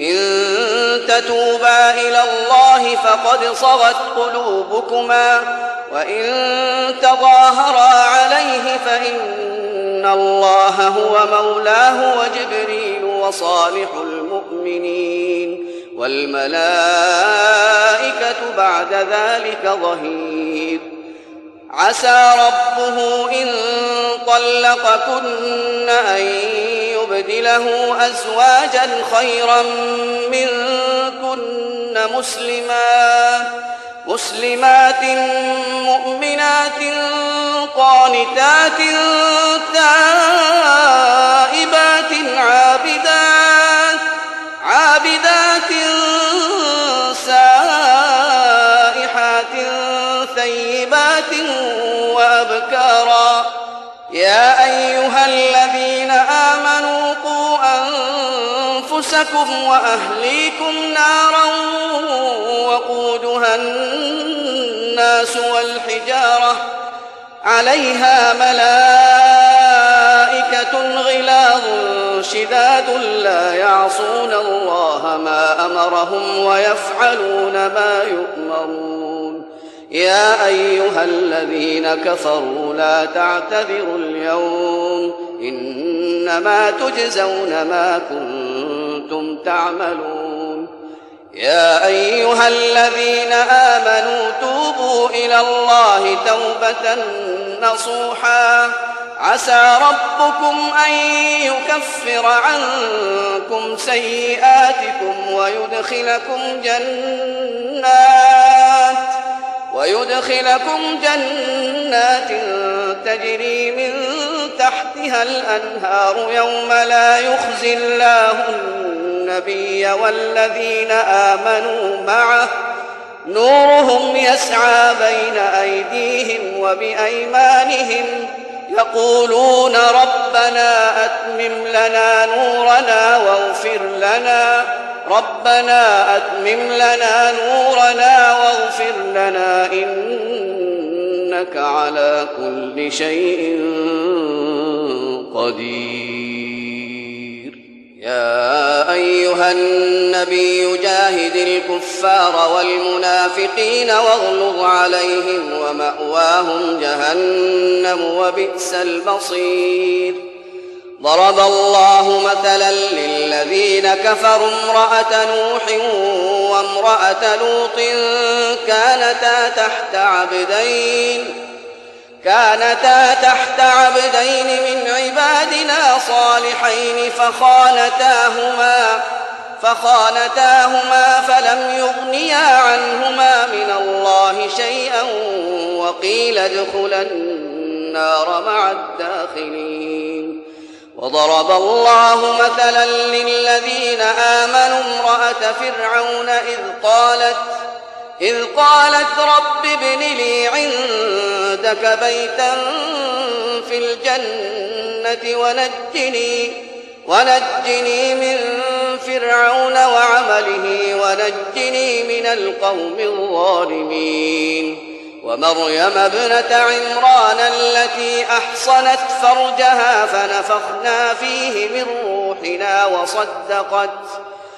إن تتوبا إلى الله فقد صغت قلوبكما وإن تظاهرا عليه فإن الله هو مولاه وجبريل وصالح المؤمنين والملائكة بعد ذلك ظهير. عسى ربه إن طلقكن أن يبدله أزواجا خيرا منكن مسلمات مسلمات مؤمنات قانتات تائبات عابدات عابدات سائحات ثيبات وأبكارا يا أيها الذين أنفسكم وأهليكم نارا وقودها الناس والحجارة عليها ملائكة غلاظ شداد لا يعصون الله ما أمرهم ويفعلون ما يؤمرون. يا أيها الذين كفروا لا تعتذروا اليوم إنما تجزون ما كنتم تعملون. يا أيها الذين آمنوا توبوا إلى الله توبة نصوحا. عسى ربكم أن يكفر عنكم سيئاتكم ويدخلكم جنات ويدخلكم جنات تجري من تحتها الأنهار يوم لا يخزي الله النبي والذين آمنوا معه. نورهم يسعى بين أيديهم وبأيمانهم يقولون ربنا أتمم لنا نورنا واغفر لنا. ربنا أتمم لنا نورنا واغفر لنا إنك على كل شيء قدير. يا أيها النبي جاهد الكفار والمنافقين واغلظ عليهم ومأواهم جهنم وبئس المصير. ضرب الله مثلا للذين كفروا امرأة نوح وامرأة لوط كانتا تحت عبدين. كانتا تحت عبدين من عبادنا صالحين فخانتاهما فخانتاهما فلم يغنيا عنهما من الله شيئا وقيل ادخلا النار مع الداخلين. وضرب الله مثلا للذين آمنوا امرأة فرعون إذ قالت إذ قالت رب عندك بيتا في الجنة ونجني ونجني من فرعون وعمله ونجني من القوم الظالمين ومريم ابنة عمران التي أحصنت فرجها فنفخنا فيه من روحنا وصدقت